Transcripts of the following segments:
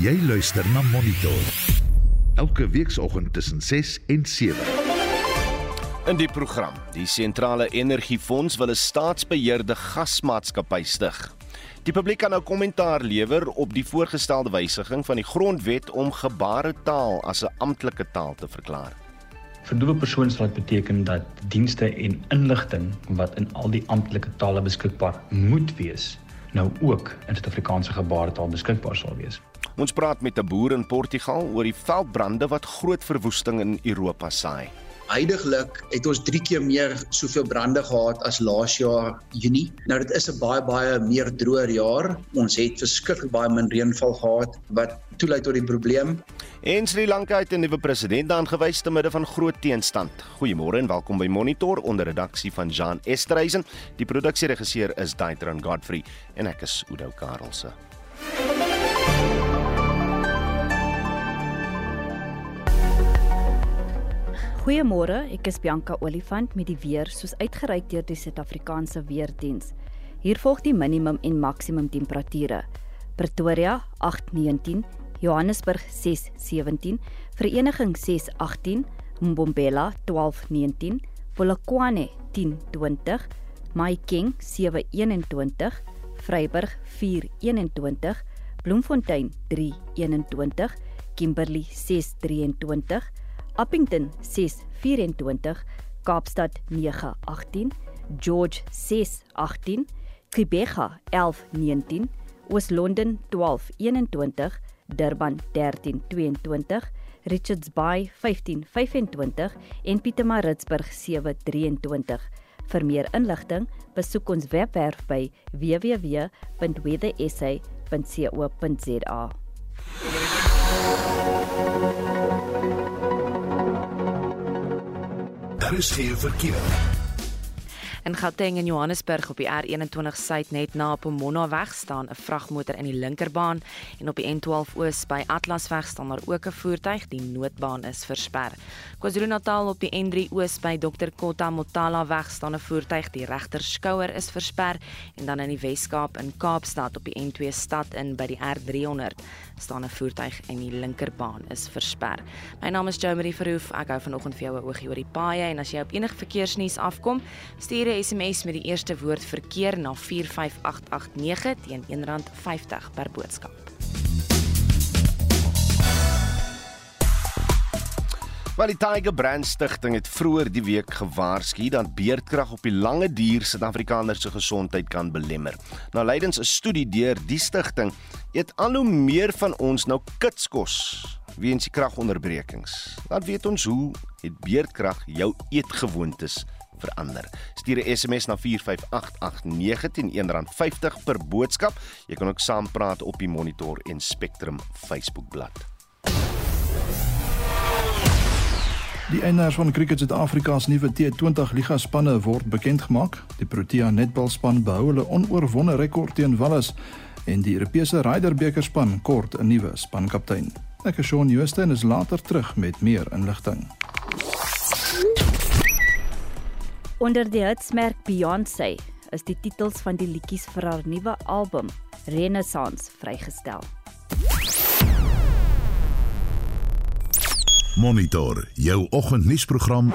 Jy luister na Monitor. Elke weekoggend tussen 6 en 7. In die program, die Sentrale Energiefonds wil 'n staatsbeheerde gasmaatskappy stig. Die publiek kan nou kommentaar lewer op die voorgestelde wysiging van die grondwet om gebaretaal as 'n amptelike taal te verklaar. Vir doewe persone sal dit beteken dat dienste en inligting wat in al die amptelike tale beskikbaar moet wees, nou ook in Suid-Afrikaanse gebaretaal beskikbaar sal wees. Ons praat met 'n boer in Portugal oor die veldbrande wat groot verwoesting in Europa saai. Huidiglik het ons 3 keer meer soveel brande gehad as laas jaar Junie. Nou dit is 'n baie baie meer droër jaar. Ons het verskriklik baie min reënval gehad wat toelei tot die probleem. En Sri Lanka het 'n nuwe president aangewys te midde van groot teenstand. Goeiemôre en welkom by Monitor onder redaksie van Jean Esterhuizen. Die produksieregisseur is Daitron Godfrey en ek is Udo Karlse. Goeiemôre, ek is Bianca Olifant met die weer soos uitgereik deur die Suid-Afrikaanse Weerdiens. Hier volg die minimum en maksimum temperature. Pretoria 8:19, Johannesburg 6:17, Vereniging 6:18, Mbombela 12:19, Polokwane 10:20, Mahikeng 7:21, Vryburg 4:21, Bloemfontein 3:21, Kimberley 6:23 Appington 624, Kaapstad 918, George 618, Quebec 1119, Oos-London 1221, Durban 1322, Richards Bay 1525 en Pietermaritzburg 723. Vir meer inligting, besoek ons webwerf by www.weathersa.co.za. Daar is geen verkeer. In Gauteng en Johannesburg op die R21 suid net na Pomona weg staan 'n vragmotor in die linkerbaan en op die N12 oos by Atlasweg staan daar ook 'n voertuig, die noodbaan is versper. KwaZulu-Natal op die N3 oos by Dr Kota Motala weg staan 'n voertuig, die regter skouer is versper en dan in die Wes-Kaap in Kaapstad op die N2 stad in by die R300 staan 'n voertuig en die linkerbaan is versper. My naam is Jo Marie Verhoef. Ek hou vanoggend vir jou 'n oogie oor die paaie en as jy op enige verkeersnuus afkom, stuur 'n SMS met die eerste woord verkeer na 45889 teen R1.50 per boodskap. Maar die Tiger Brand Stichting het vroeër die week gewaarsku dat beerdkrag op die lange duur Suid-Afrikaners se gesondheid kan belemmer. Nou lydens 'n studie deur die stigting eet al hoe meer van ons nou kitskos weens die kragonderbrekings. Laat weet ons hoe het beerdkrag jou eetgewoontes verander. Stuur 'n SMS na 45889 teen R1.50 per boodskap. Jy kan ook saampraat op die Monitor en Spectrum Facebookblad. Die eienaars van Cricket Suid-Afrika se nuwe T20 Liga spanne word bekend gemaak. Die Protea netbalspan behou hulle onoorwonde rekord teen Wallis en die Europese Ryder beker span kort 'n nuwe spankaptein. Ek is Shaun Jooste en is later terug met meer inligting. Onder die hitsmerk Beyoncé is die titels van die liedjies vir haar nuwe album Renaissance vrygestel. Monitor jou oggendnuusprogram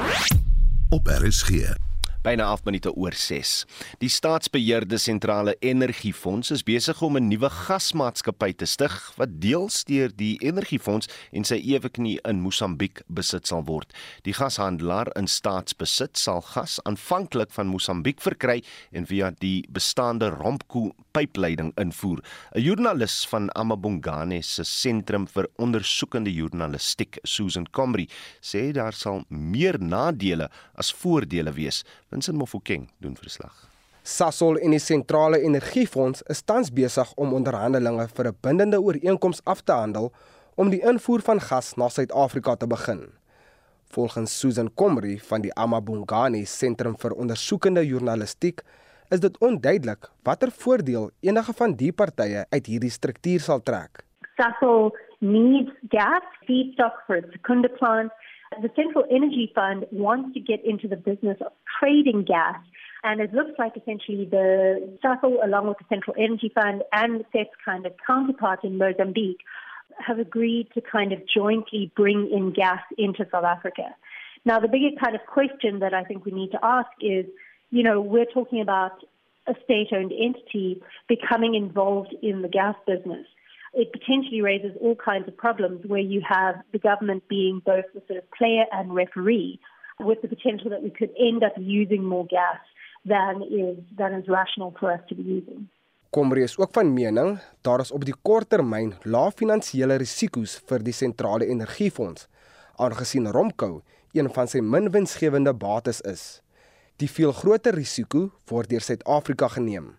op RSG. Byna 8 minute oor 6. Die staatsbeheerde sentrale energiefonds is besig om 'n nuwe gasmaatskappy te stig wat deels deur die energiefonds en sy eweknie in Mosambiek besit sal word. Die gashandelaar in staatsbesit sal gas aanvanklik van Mosambiek verkry en via die bestaande Rompco pypleiding invoer. 'n Joernalis van Amabongane se sentrum vir ondersoekende joernalistiek, Susan Comrie, sê daar sal meer nadele as voordele wees. Vincent Mofokeng doen verslag. Sasol en die sentrale energiefonds is tans besig om onderhandelinge vir 'n bindende ooreenkoms af te handel om die invoer van gas na Suid-Afrika te begin. Volgens Susan Comrie van die Amabongani Sentrum vir Ondersoekende Joernalistiek is dit onduidelik watter voordeel enige van die partye uit hierdie struktuur sal trek. Sasol needs gas feedstock for its Secunda plant. The Central Energy Fund wants to get into the business of trading gas And it looks like essentially the SAFO, along with the Central Energy Fund and SET's kind of counterpart in Mozambique, have agreed to kind of jointly bring in gas into South Africa. Now, the bigger kind of question that I think we need to ask is, you know, we're talking about a state-owned entity becoming involved in the gas business. It potentially raises all kinds of problems where you have the government being both the sort of player and referee with the potential that we could end up using more gas than is than is rational for us to be using. Komrie is ook van mening daar is op die kort termyn lae finansiële risiko's vir die sentrale energiefonds aangesien Romkou een van sy min winsgewende bates is. Die veel groter risiko word deur Suid-Afrika geneem.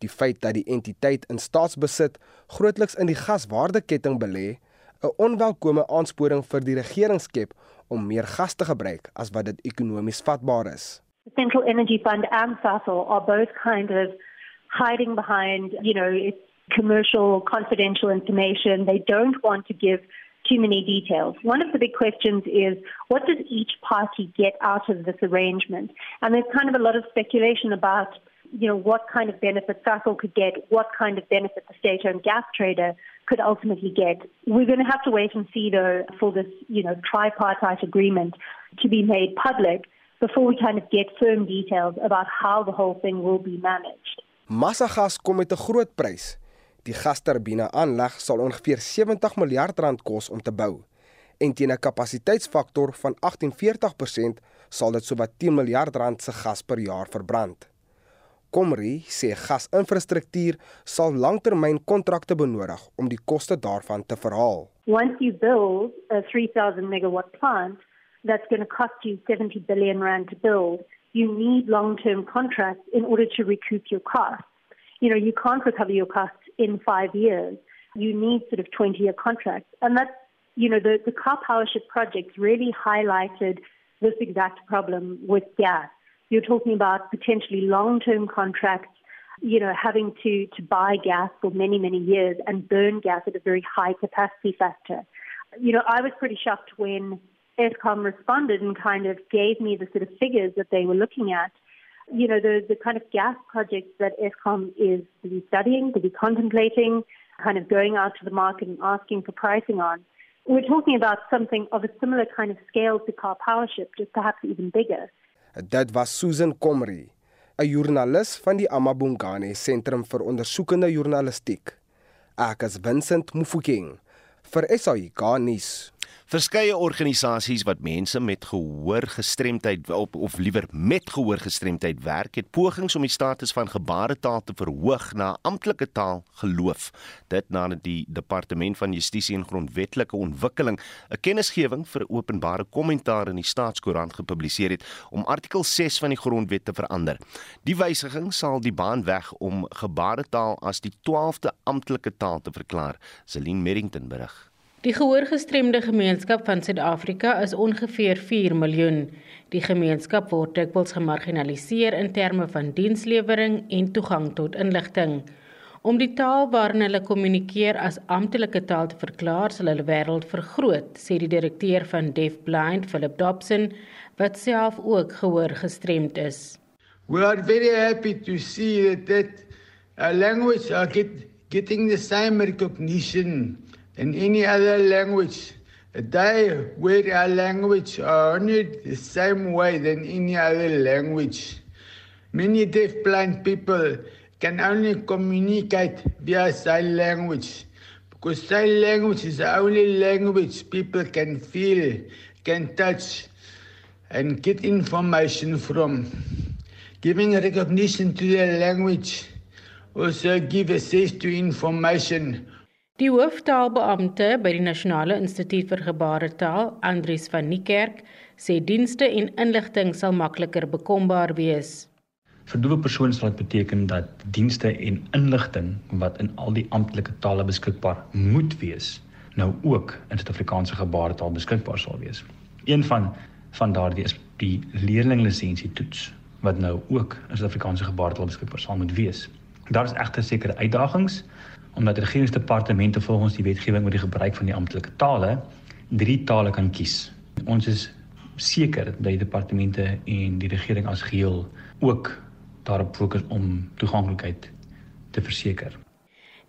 Die feit dat die entiteit in staatsbesit grootliks in die gaswaardeketting belê, 'n onwelkome aansporing vir die regering skep om meer gas te gebruik as wat dit ekonomies vatbaar is. The Central Energy Fund and Sasol are both kind of hiding behind, you know, it's commercial, confidential information. They don't want to give too many details. One of the big questions is what does each party get out of this arrangement? And there's kind of a lot of speculation about, you know, what kind of benefit Sasol could get, what kind of benefit the state-owned gas trader could ultimately get. We're going to have to wait and see, though, for this, you know, tripartite agreement to be made public before we kind of get firm details about how the whole thing will be managed. Massagas kom met 'n groot prys. Die gasturbine aanleg sal ongeveer 70 miljard rand kos om te bou. En teen 'n kapasiteitsfaktor van 48% sal dit sowat 10 miljard rand se gas per jaar verbrand. Komri sê gasinfrastruktuur sal langtermyn kontrakte benodig om die koste daarvan te verhaal. Once you build a 3000 megawatt plant, that's going to cost you 70 billion rand to build. You need long-term contracts in order to recoup your costs. You know, you can't recover your costs in five years. You need sort of 20-year contracts. And that's, you know, the, the car powership projects really highlighted this exact problem with gas. You're talking about potentially long-term contracts, you know, having to, to buy gas for many, many years and burn gas at a very high capacity factor. You know, I was pretty shocked when ESCOM responded and kind of gave me the sort of figures that they were looking at. You know, the, the kind of gas projects that ESCOM is to be studying, to be contemplating, kind of going out to the market and asking for pricing on. We're talking about something of a similar kind of scale to Car Powership, just perhaps even bigger. Dit was Susan Comrie, 'n joernalis van die Amabungane Sentrum vir Ondersoekende Journalistiek. Ek is Vincent Mufokeng vir SAIK nuus. Verskeie organisasies wat mense met gehoorgestremdheid op of liewer met gehoorgestremdheid werk, het pogings om die status van gebaretaal te verhoog na amptelike taal geloof. Dit nadat die Departement van Justisie en Grondwetlike Ontwikkeling 'n kennisgewing vir openbare kommentaar in die Staatskoerant gepubliseer het om artikel 6 van die Grondwet te verander. Die wysiging sal die baan weg om gebaretaal as die 12de amptelike taal te verklaar. Celine Merrington berig. Die gehoorgestremde gemeenskap van Suid-Afrika is ongeveer 4 miljoen. Die gemeenskap word dikwels gemarginaliseer in terme van dienslewering en toegang tot inligting. Om die taal waarin hulle kommunikeer as amptelike taal te verklaar, sal hulle wêreld vergroot, sê die direkteur van Deaf Blind, Philip Dobson, wat self ook gehoorgestremd is. We are very happy to see that, that our language are get, getting the same recognition in any other language. A day where our language are honored the same way than any other language. Many deaf-blind people can only communicate via sign language because sign language is the only language people can feel, can touch, and get information from. Giving recognition to their language also give access to information Die hooftaalbeampte by die Nasionale Instituut vir Gebaretaal, Andries van Niekerk, sê dienste en inligting sal makliker bekombaar wees. Vir doewe persone sal dit beteken dat dienste en inligting wat in al die amptelike tale beskikbaar moet wees, nou ook in Suid-Afrikaanse gebaretaal beskikbaar sal wees. Een van van daardie is die leerlinglisensie toets wat nou ook in Suid-Afrikaanse gebaretaal beskikbaar sal moet wees. Daar is egter sekere uitdagings omdat regeringsdepartemente volgens die wetgewing oor die gebruik van die amptelike tale drie tale kan kies. Ons is seker dat die departemente en die regering as geheel ook daarop fokus om toeganklikheid te verseker.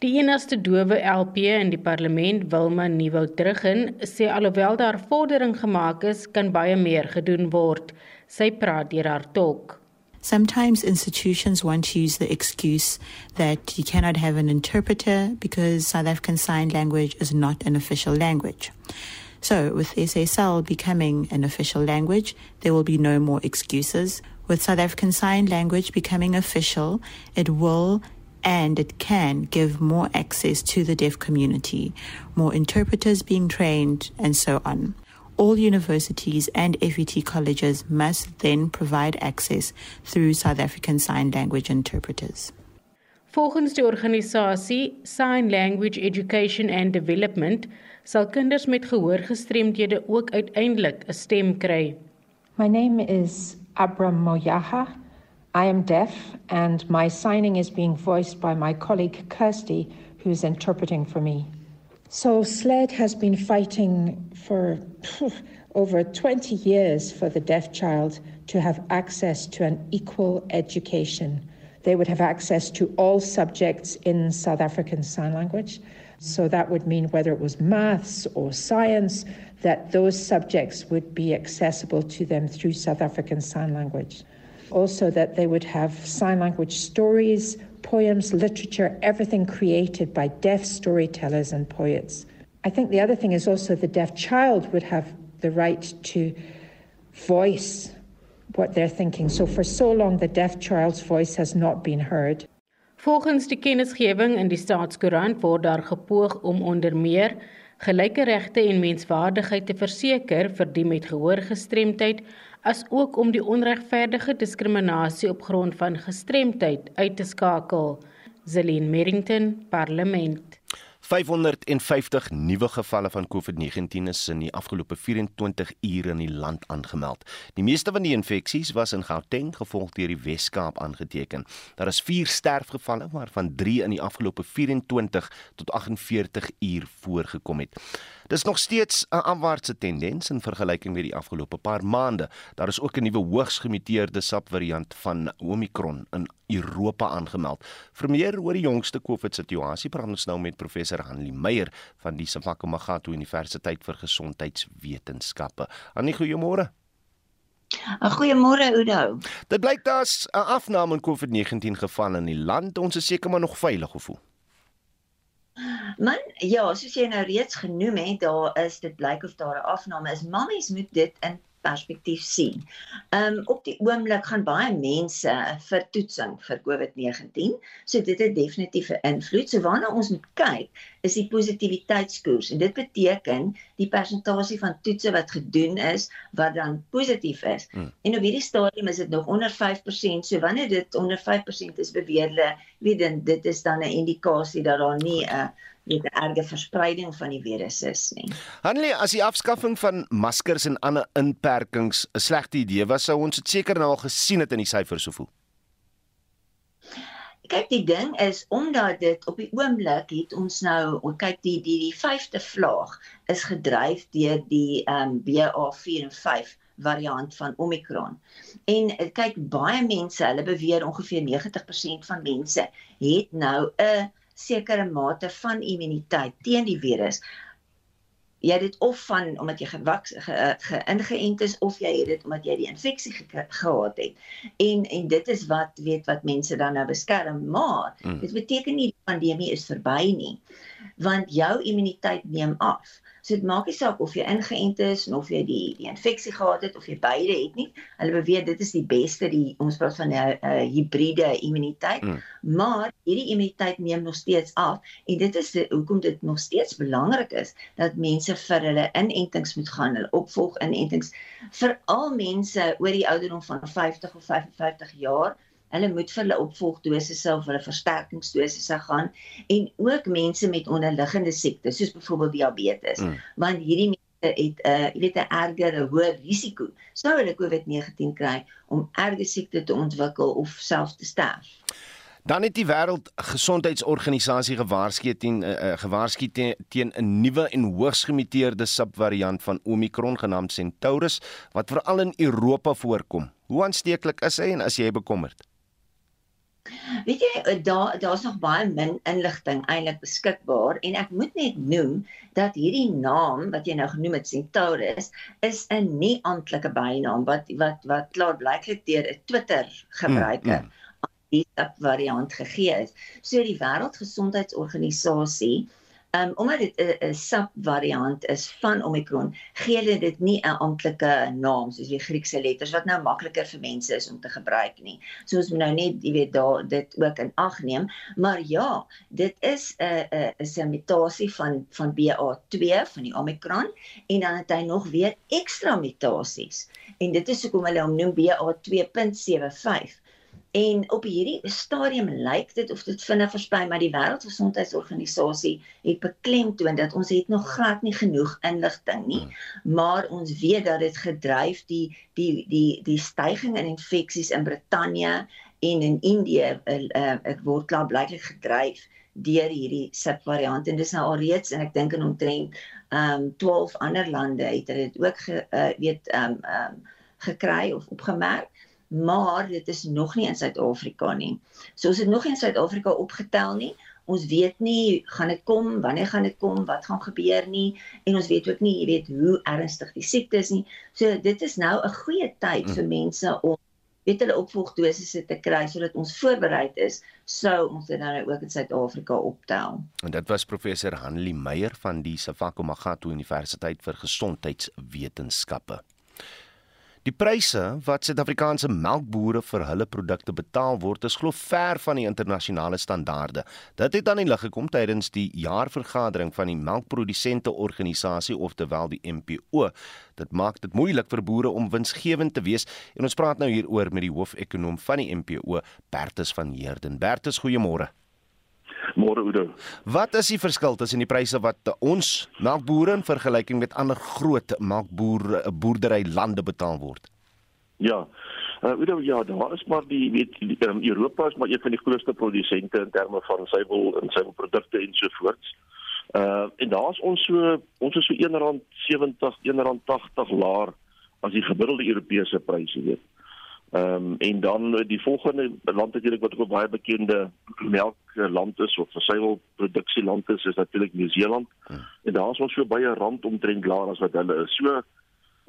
Die enigste dowe LP in die parlement, Wilma Nieuwoudruggen, sê alhoewel daar vordering gemaak is, kan baie meer gedoen word. Sy praat deur haar tolk. Sometimes institutions want to use the excuse that you cannot have an interpreter because South African Sign Language is not an official language. So, with SSL becoming an official language, there will be no more excuses. With South African Sign Language becoming official, it will and it can give more access to the deaf community, more interpreters being trained, and so on. All universities and FET colleges must then provide access through South African Sign Language interpreters. Volgens die organisasie Sign Language Education and Development sal kinders met gehoorgestremdhede ook uiteindelik 'n stem kry. My name is Abram Moyaha. I am deaf and my signing is being voiced by my colleague Kirsty who is interpreting for me. So SLED has been fighting for over 20 years for the deaf child to have access to an equal education. They would have access to all subjects in South African Sign Language. So that would mean whether it was maths or science, that those subjects would be accessible to them through South African Sign Language. Also, that they would have sign language stories, poems, literature, everything created by deaf storytellers and poets. I think the other thing is also the deaf child would have the right to voice what they're thinking. So, for so long, the deaf child's voice has not been heard. Volgens die kennisgewing in die Staatskoerant word daar gepoog om onder meer gelyke regte en menswaardigheid te verseker vir die met gehoorgestremdheid as ook om die onregverdige diskriminasie op grond van gestremdheid uit te skakel. Zelin Merrington, Parlement. 550 nuwe gevalle van COVID-19 is in die afgelope 24 ure in die land aangemeld. Die meeste van die infeksies was in Gauteng, gevolg deur die Wes-Kaap aangeteken. Daar is 4 sterfgevalle, waarvan 3 in die afgelope 24 tot 48 uur voorgekom het. Dis nog steeds 'n afwaartse tendens in vergelyking met die afgelope paar maande. Daar is ook 'n nuwe hoogs gemuteerde subvariant van Omicron in Europa aangemeld. Vir meer oor die jongste COVID-situasie praat ons nou met professor Hanlie Meyer van die Sefako-Magatho Universiteit vir Gesondheidswetenskappe. Hanlie, goeiemôre. Goeiemôre Udo. Dit blyk daar's 'n afname in COVID-19 gevalle in die land. Ons is seker maar nog veilig gevoel. Man, ja, soos jy nou reeds genoem het, daar is dit blyk of daar 'n afname is. Mammies moet dit in perspektief sien. Um op die oomblik gaan baie mense vir toetsing vir COVID-19. So dit het definitief 'n invloed. So waarna ons moet kyk is die positiwiteitskoers en dit beteken die persentasie van toetse wat gedoen is wat dan positief is. Hmm. En op hierdie stadium is dit nog onder 5%. So wanneer dit onder 5% is beweer hulle, weet dit is dan 'n indikasie dat daar nie 'n uh, weet 'n erge verspreiding van die virus is nie. Hanlie, as die afskaffing van maskers en ander inperkings 'n slegte idee was, sou ons dit seker nou al gesien het in die syfers so voel. Kyk, die ding is omdat dit op die oomblik het ons nou, kyk die die die 5de vlaag is gedryf deur die ehm um, BA4 en 5 variant van Omicron. En eh, kyk baie mense, hulle beweer ongeveer 90% van mense het nou 'n sekere mate van immuniteit teen die virus. Jy het dit of van omdat jy gewaks geïngeënt ge, ge, is of jy het dit omdat jy die infeksie ge, gehad het. En en dit is wat weet wat mense dan nou beskerm, maar mm. dit beteken nie die pandemie is verby nie. Want jou immuniteit neem af. So dit maak nie saak of jy ingeënt is of of jy die die infeksie gehad het of jy beide het nie. Hulle beweer dit is die beste die ons praat van 'n uh, uh, hibriede immuniteit. Mm. Maar hierdie immuniteit neem nog steeds af en dit is hoekom dit nog steeds belangrik is dat mense vir hulle inentings moet gaan, hulle opvolg inentings vir al mense oor die ouderdom van 50 of 55 jaar hulle moet vir hulle opvolgdosisse of hulle versterkingsdosisse gaan en ook mense met onderliggende siektes soos byvoorbeeld diabetes mm. want hierdie mense het 'n uh, jy weet 'n erger hoë risiko sou hulle COVID-19 kry om erge siekte te ontwikkel of self te sterf. Dan het die wêreldgesondheidsorganisasie gewaarsku teen uh, gewaarsku teen 'n nuwe en hoogs gemuteerde subvariant van Omicron genaamd Centaurus wat veral in Europa voorkom. Hoe aansteeklik is hy en is jy bekommerd? Weet jy eh, daar daar's nog baie min inligting eintlik beskikbaar en ek moet net noem dat hierdie naam wat jy nou genoem het Centaurus is 'n nie amptelike bynaam wat wat wat klaar blyklik deur 'n Twitter gebruiker mm, mm. die variant gegee is. So die Wêreldgesondheidsorganisasie Um omdat dit 'n subvariant is van Omicron, gee hulle dit nie 'n amptelike naam soos die Griekse letters wat nou makliker vir mense is om te gebruik nie. So ons moet nou net, jy weet, daar dit ook in ag neem, maar ja, dit is 'n 'n is 'n mutasie van van BA2 van die Omicron en dan het hy nog weer ekstra mutasies. En dit is hoekom hulle hom noem BA2.75. En op hierdie stadium lyk dit of dit vinnig versprei, maar die Wêreldgesondheidsorganisasie het beklemtoon dat ons het nog glad nie genoeg inligting nie, maar ons weet dat dit gedryf die die die die stygings in infeksies in Brittanje en in Indië uh, uh, word klaar blyklik gedryf deur hierdie subvariant. En dis nou al reeds en ek dink in omtrent um 12 ander lande het dit ook ge, uh, weet um um gekry of opgemerk maar dit is nog nie in Suid-Afrika nie. So ons het nog nie in Suid-Afrika opgetel nie. Ons weet nie gaan dit kom, wanneer gaan dit kom, wat gaan gebeur nie en ons weet ook nie, jy weet, hoe ernstig die siekte is nie. So dit is nou 'n goeie tyd vir mm. mense om weet hulle opvolgdosisse te kry sodat ons voorberei is sou ons dit nou ook in Suid-Afrika optel. En dit was professor Hanlie Meyer van die Sefako Magatho Universiteit vir Gesondheidswetenskappe. Die pryse wat Suid-Afrikaanse melkbooie vir hulle produkte betaal word, is glo ver van die internasionale standaarde. Dit het aan die lig gekom tydens die jaarvergadering van die melkprodusente organisasie oftewel die MPO. Dit maak dit moeilik vir boere om winsgewend te wees en ons praat nou hieroor met die hoofekonoom van die MPO, Bertus van Heerden. Bertus, goeiemôre. Môre Oudo. Wat is die verskil tussen die pryse wat ons melkbooie in vergelyking met ander groot melkboer boerdery lande betaal word? Ja. Uh, Oudo, ja, daar is maar die weet die, um, Europa is maar een van die grootste produsente in terme van suiwel en suiwelprodukte ensovoorts. Uh en daar's ons so ons is so R1.70, R1.80 laer as die gemiddelde Europese pryse, weet. Ehm um, en dan die volgende land natuurlik wat ook baie bekende melkland is of versuiwelproduksie land is is natuurlik Nieu-Seeland. Hmm. En daar is ons so baie rand omtrent laer as wat hulle is. So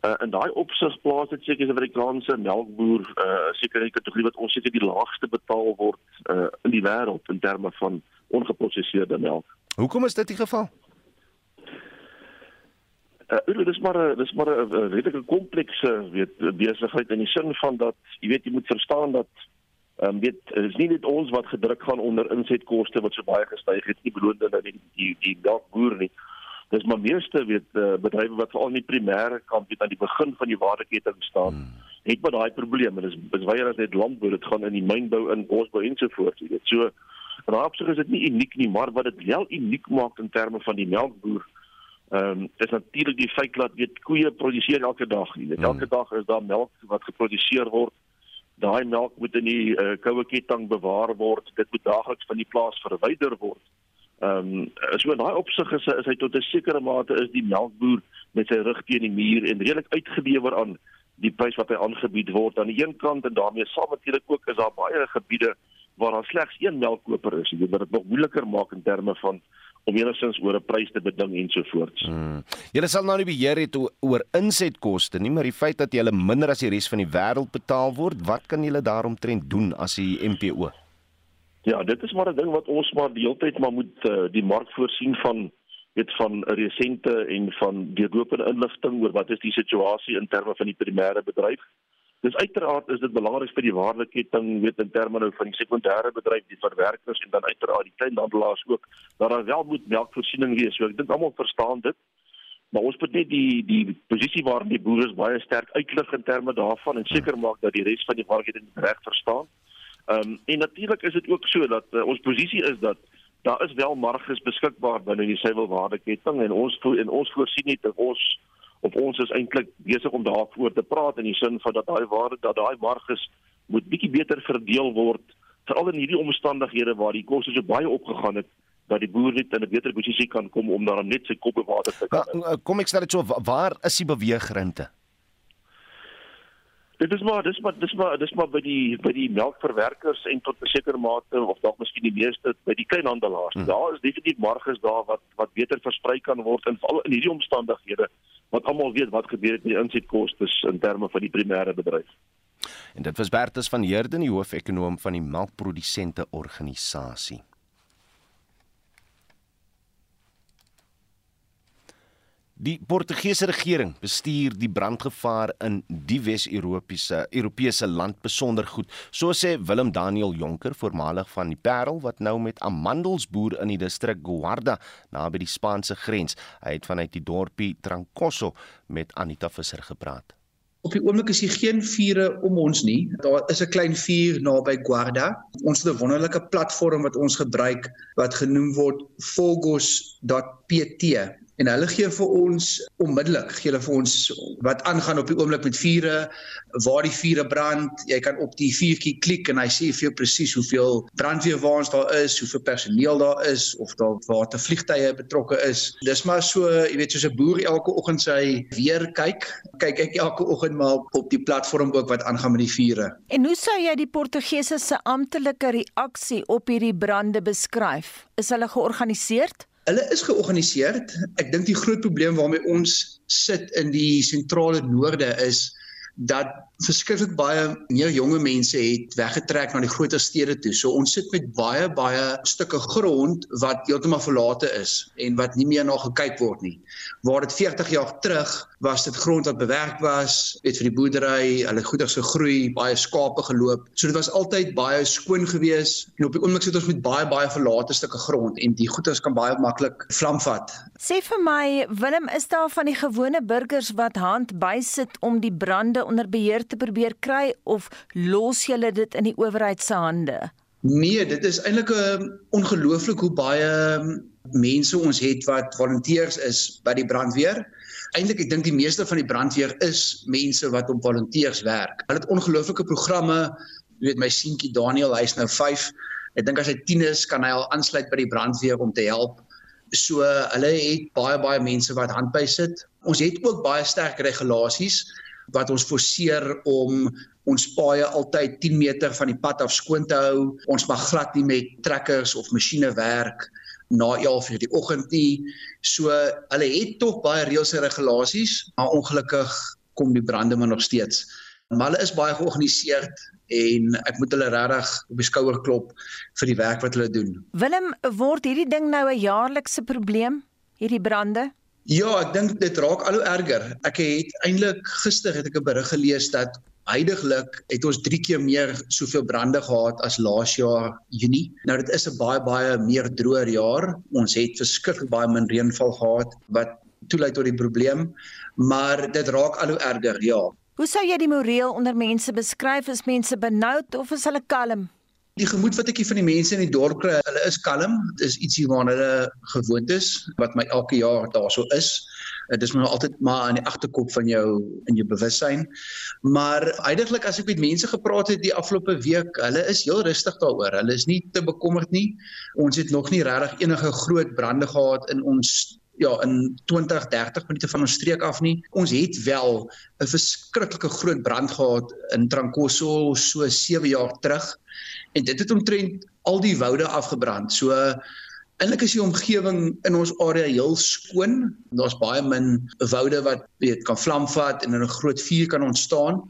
uh, in daai opsig plaas dit seker die Amerikaanse melkboer uh seker die kategorie wat ons seker die laagste betaal word uh in die wêreld in terme van ongeprosesede melk. Hoekom is dit die geval? Uh, dis maar 'n dis maar 'n redelike komplekse weet besigheid in die sin van dat jy weet jy moet verstaan dat ehm um, weet is nie net ons wat gedruk gaan onder insetkoste wat so baie gestyg het nie beloonde dat die die die melkboer nie. Dis maar meeste weet uh, bedrywe wat veral in die primêre kant weet aan die begin van die waardeketting staan. Hmm. Het maar daai probleme. Dis beswyer as dit landbou dit gaan in die mynbou in bosbou ensovoorts jy weet. So raapsig is dit nie uniek nie, maar wat dit wel uniek maak in terme van die melkboer Ehm um, dis natuurlik die feit dat weet koeie produseer elke dag. Jy weet elke mm. dag is daar melk wat geproduseer word. Daai melk moet in die uh, koue ketting bewaar word. Dit moet daagliks van die plaas verwyder word. Ehm um, so in daai opsig is, is hy tot 'n sekere mate is die melkboer met sy rug teen die muur en redelik uitgelewer aan die prys wat hy aangebied word aan die een kant en daarmee saam natuurlik ook is daar baie gebiede waar daar slegs een melkkoper is. Dit dit nog moeiliker maak in terme van om enigstens oor 'n prys te beding ensovoorts. Hmm. Julle sal nou nie beheer het oor insetkoste nie, maar die feit dat julle minder as die res van die wêreld betaal word, wat kan julle daaromtrent doen as die MPO? Ja, dit is maar 'n ding wat ons maar die hele tyd maar moet uh, die mark voorsien van weet van resente en van deurlopende inligting oor wat is die situasie in terme van die primêre bedryf. Dis uiteraard is dit belangrik vir die waardeketting, weet in terme nou van die sekondêre bedryf, die verwerkers en dan uiteraard die kleinhandelaars ook dat daar wel moet melkvoorsiening wees. So ek dink almal verstaan dit. Maar ons moet net die die posisie waarin die boere baie sterk uitlig in terme daarvan en seker maak dat die res van die markte reg verstaan. Ehm um, en natuurlik is dit ook so dat uh, ons posisie is dat daar is wel marges beskikbaar binne die suiwelwaardeketting en ons en ons voorsien net dat ons of ons is eintlik besig om daaroor te praat in die sin van dat daai waarde dat daai marges moet bietjie beter verdeel word veral in hierdie omstandighede waar die koste so baie opgegaan het dat die boer net in 'n beter posisie kan kom om daar net sy kop op water te kan. Kom ek sê dit so waar is die beweegrinte? Dit is maar dis maar dis maar dis maar by die by die melkverwerkers en tot 'n sekere mate of dalk miskien die meeste by die kleinhandelaars. Hmm. Daar is definitief marges daar wat wat beter versprei kan word in veral in hierdie omstandighede wat almal weet wat gebeur het met die insetkoste in terme van die primêre bedryf. En dit was Bertus van Heerden, die hoofekonoom van die melkprodusente organisasie. Die Portugese regering bestuur die brandgevaar in die Wes-Europese Europese land besonder goed. So sê Willem Daniel Jonker, voormalig van die Parel wat nou met amandels boer in die distrik Guarda naby die Spaanse grens. Hy het vanuit die dorpie Trancoso met Anita Visser gepraat. Op die oomblik is hier geen vure om ons nie. Daar is 'n klein vuur naby Guarda. Ons het 'n wonderlike platform wat ons gebruik wat genoem word fogos.pt en hulle gee vir ons onmiddellik gee hulle vir ons wat aangaan op die oomblik met vure waar die vure brand. Jy kan op die vuurtjie klik en hy sê vir jou presies hoeveel brandweerwaens daar is hoeveel personeel daar is of daar water vliegtye betrokke is. Dis maar so jy weet soos 'n boer elke oggend sy weer kyk kyk ek elke oggend maar op die platform ook wat aangaan met die vure en hoe sou jy die portugese se amptelike reaksie op hierdie brande beskryf? Is hulle georganiseer Hulle is georganiseer. Ek dink die groot probleem waarmee ons sit in die sentrale noorde is dat verskriklik baie meer jonge mense het weggetrek na die groter stede toe. So ons sit met baie baie stukke grond wat heeltemal verlate is en wat nie meer na gekyk word nie. Waar dit 40 jaar terug was dit grond wat bewerk was, het vir die boerdery, hulle goeders gegroei, baie skape geloop. So dit was altyd baie skoon geweest en op die oomblik sit ons met baie baie verlate stukke grond en die goeders kan baie maklik vlam vat. Sê vir my, Willem, is daar van die gewone burgers wat hand bysit om die brande onder beheer te probeer kry of los julle dit in die owerheid se hande? Nee, dit is eintlik 'n um, ongelooflik hoe baie um, mense ons het wat volonteërs is by die brandweer. Eintlik ek dink die meeste van die brandweer is mense wat op volonteërs werk. Hulle het ongelooflike programme. Jy weet my seentjie Daniel, hy's nou 5. Ek dink as hy 10 is, kan hy al aansluit by die brandweer om te help. So hulle het baie baie mense wat handby sit. Ons het ook baie sterk regulasies wat ons forceer om ons paaie altyd 10 meter van die pad af skoon te hou. Ons mag glad nie met trekkers of masjiene werk na 11:00 die oggend nie. So hulle het tog baie reëls en regulasies, maar ongelukkig kom die brande maar nog steeds. Maar hulle is baie georganiseerd en ek moet hulle regtig op die skouer klop vir die werk wat hulle doen. Willem, word hierdie ding nou 'n jaarlikse probleem, hierdie brande? Ja, ek dink dit raak al hoe erger. Ek het eintlik gister het ek 'n berig gelees dat heidaglik het ons 3 keer meer soveel brande gehad as laas jaar Junie. Nou dit is 'n baie baie meer droër jaar. Ons het verskriklik baie min reënval gehad wat toelei tot die probleem, maar dit raak al hoe erger, ja. Hoe sou jy die moreel onder mense beskryf? Is mense benoud of is hulle kalm? Die gemoed wat ek hier van die mense in die dorp kry, hulle is kalm. Dit is ietsie waarna hulle gewoond is wat my elke jaar daarso is. Dit is maar altyd maar in die agterkop van jou in jou bewussyn. Maar eintlik as ek met mense gepraat het die afgelope week, hulle is heel rustig daaroor. Hulle is nie te bekommerd nie. Ons het nog nie regtig enige groot brande gehad in ons ja in 20 30 minute van ons streek af nie. Ons het wel 'n verskriklike groot brand gehad in Trancoso so 7 jaar terug en dit het omtrent al die woude afgebrand. So eintlik is die omgewing in ons area heel skoon. Daar's baie min woude wat weet kan vlam vat en 'n groot vuur kan ontstaan.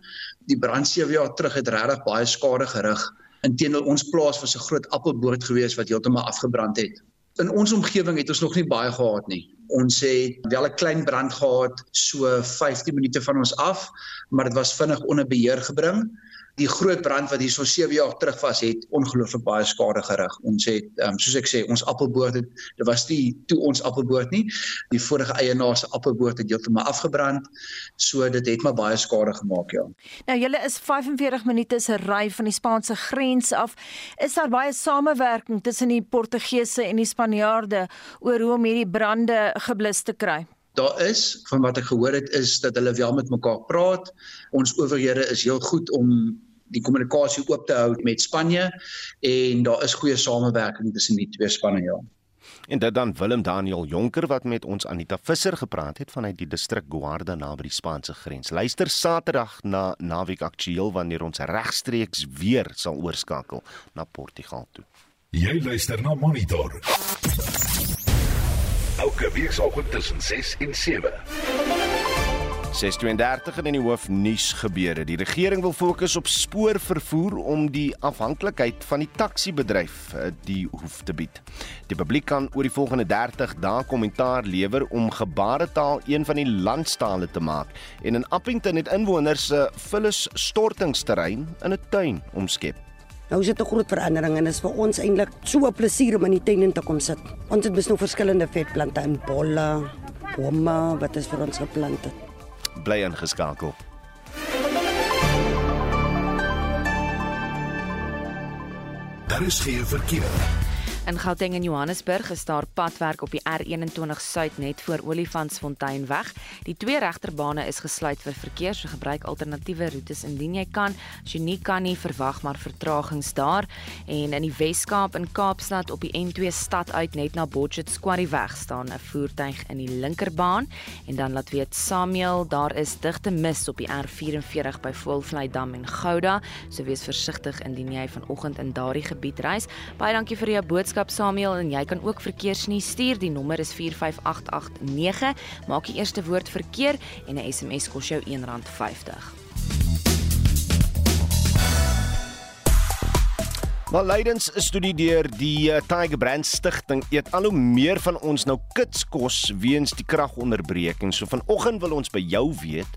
Die brand 7 jaar terug het regtig baie skade gerig. Inteendeel ons plaas was 'n groot appelboord geweest wat heeltemal afgebrand het. In ons omgewing het ons nog nie baie gehad nie. Ons het wel 'n klein brand gehad so 15 minute van ons af, maar dit was vinnig onder beheer gebring die groot brand wat hier so 7 jaar terug was het ongelooflik baie skade gerig. Ons het um, soos ek sê, ons appelboord het dit was nie toe ons appelboord nie. Die vorige eienaar se appelboord het heeltemal afgebrand. So dit het maar baie skade gemaak, ja. Nou julle is 45 minute se ry van die Spaanse grens af. Is daar baie samewerking tussen die Portugese en die Spanjaarde oor hoe om hierdie brande geblus te kry? Daar is van wat ek gehoor het is dat hulle wel met mekaar praat. Ons owerhede is heel goed om die kommunikasie oop te hou met Spanje en daar is goeie samewerking tussen die twee spanne ja. En dit dan Willem Daniel Jonker wat met ons Anita Visser gepraat het vanuit die distrik Guarda naby die Spaanse grens. Luister Saterdag na Naweek Aktueel wanneer ons regstreeks weer sal oorskakel na Portugal toe. Jy luister na Monitor. Elke weekoggend tussen 6 en 7. 632 in die hoofnuus gebeure. Die regering wil fokus op spoorvervoer om die afhanklikheid van die taxi-bedryf eh, die hoef te bied. Die publiek kan oor die volgende 30 dae kommentaar lewer om gebaretaal een van die landstale te maak en in Appington het inwoners se vullis stortingsterrein in 'n tuin omskep. Nou is dit 'n groot verandering en is vir ons eintlik so 'n plesier om in die tuin in te kom sit. Ons het besnou verskillende vetplante en bolle, bome wat is vir ons geplant het bly ingeskakel. Daar is geen verkeer. In Gauteng en Johannesburg is daar padwerk op die R21 Suid net voor Olifantsfontein weg. Die twee regterbane is gesluit vir verkeer, so gebruik alternatiewe roetes indien jy kan. As jy nie kan nie, verwag maar vertragings daar. En in die Wes-Kaap in Kaapstad op die N2 stad uit net na Botchet Quarry weg staan 'n voertuig in die linkerbaan. En dan laat weet Samuel, daar is digte mis op die R44 by Voelvlei Dam en Gouda, so wees versigtig indien jy vanoggend in daardie gebied reis. Baie dankie vir jou boodskap boodskap Samuel en jy kan ook verkeersnuus stuur. Die nommer is 45889. Maak die eerste woord verkeer en 'n SMS kos jou R1.50. Maar lydens 'n studie deur die eh, Tiger Brand Stichting eet al hoe meer van ons nou kitskos weens die kragonderbreking. So vanoggend wil ons by jou weet,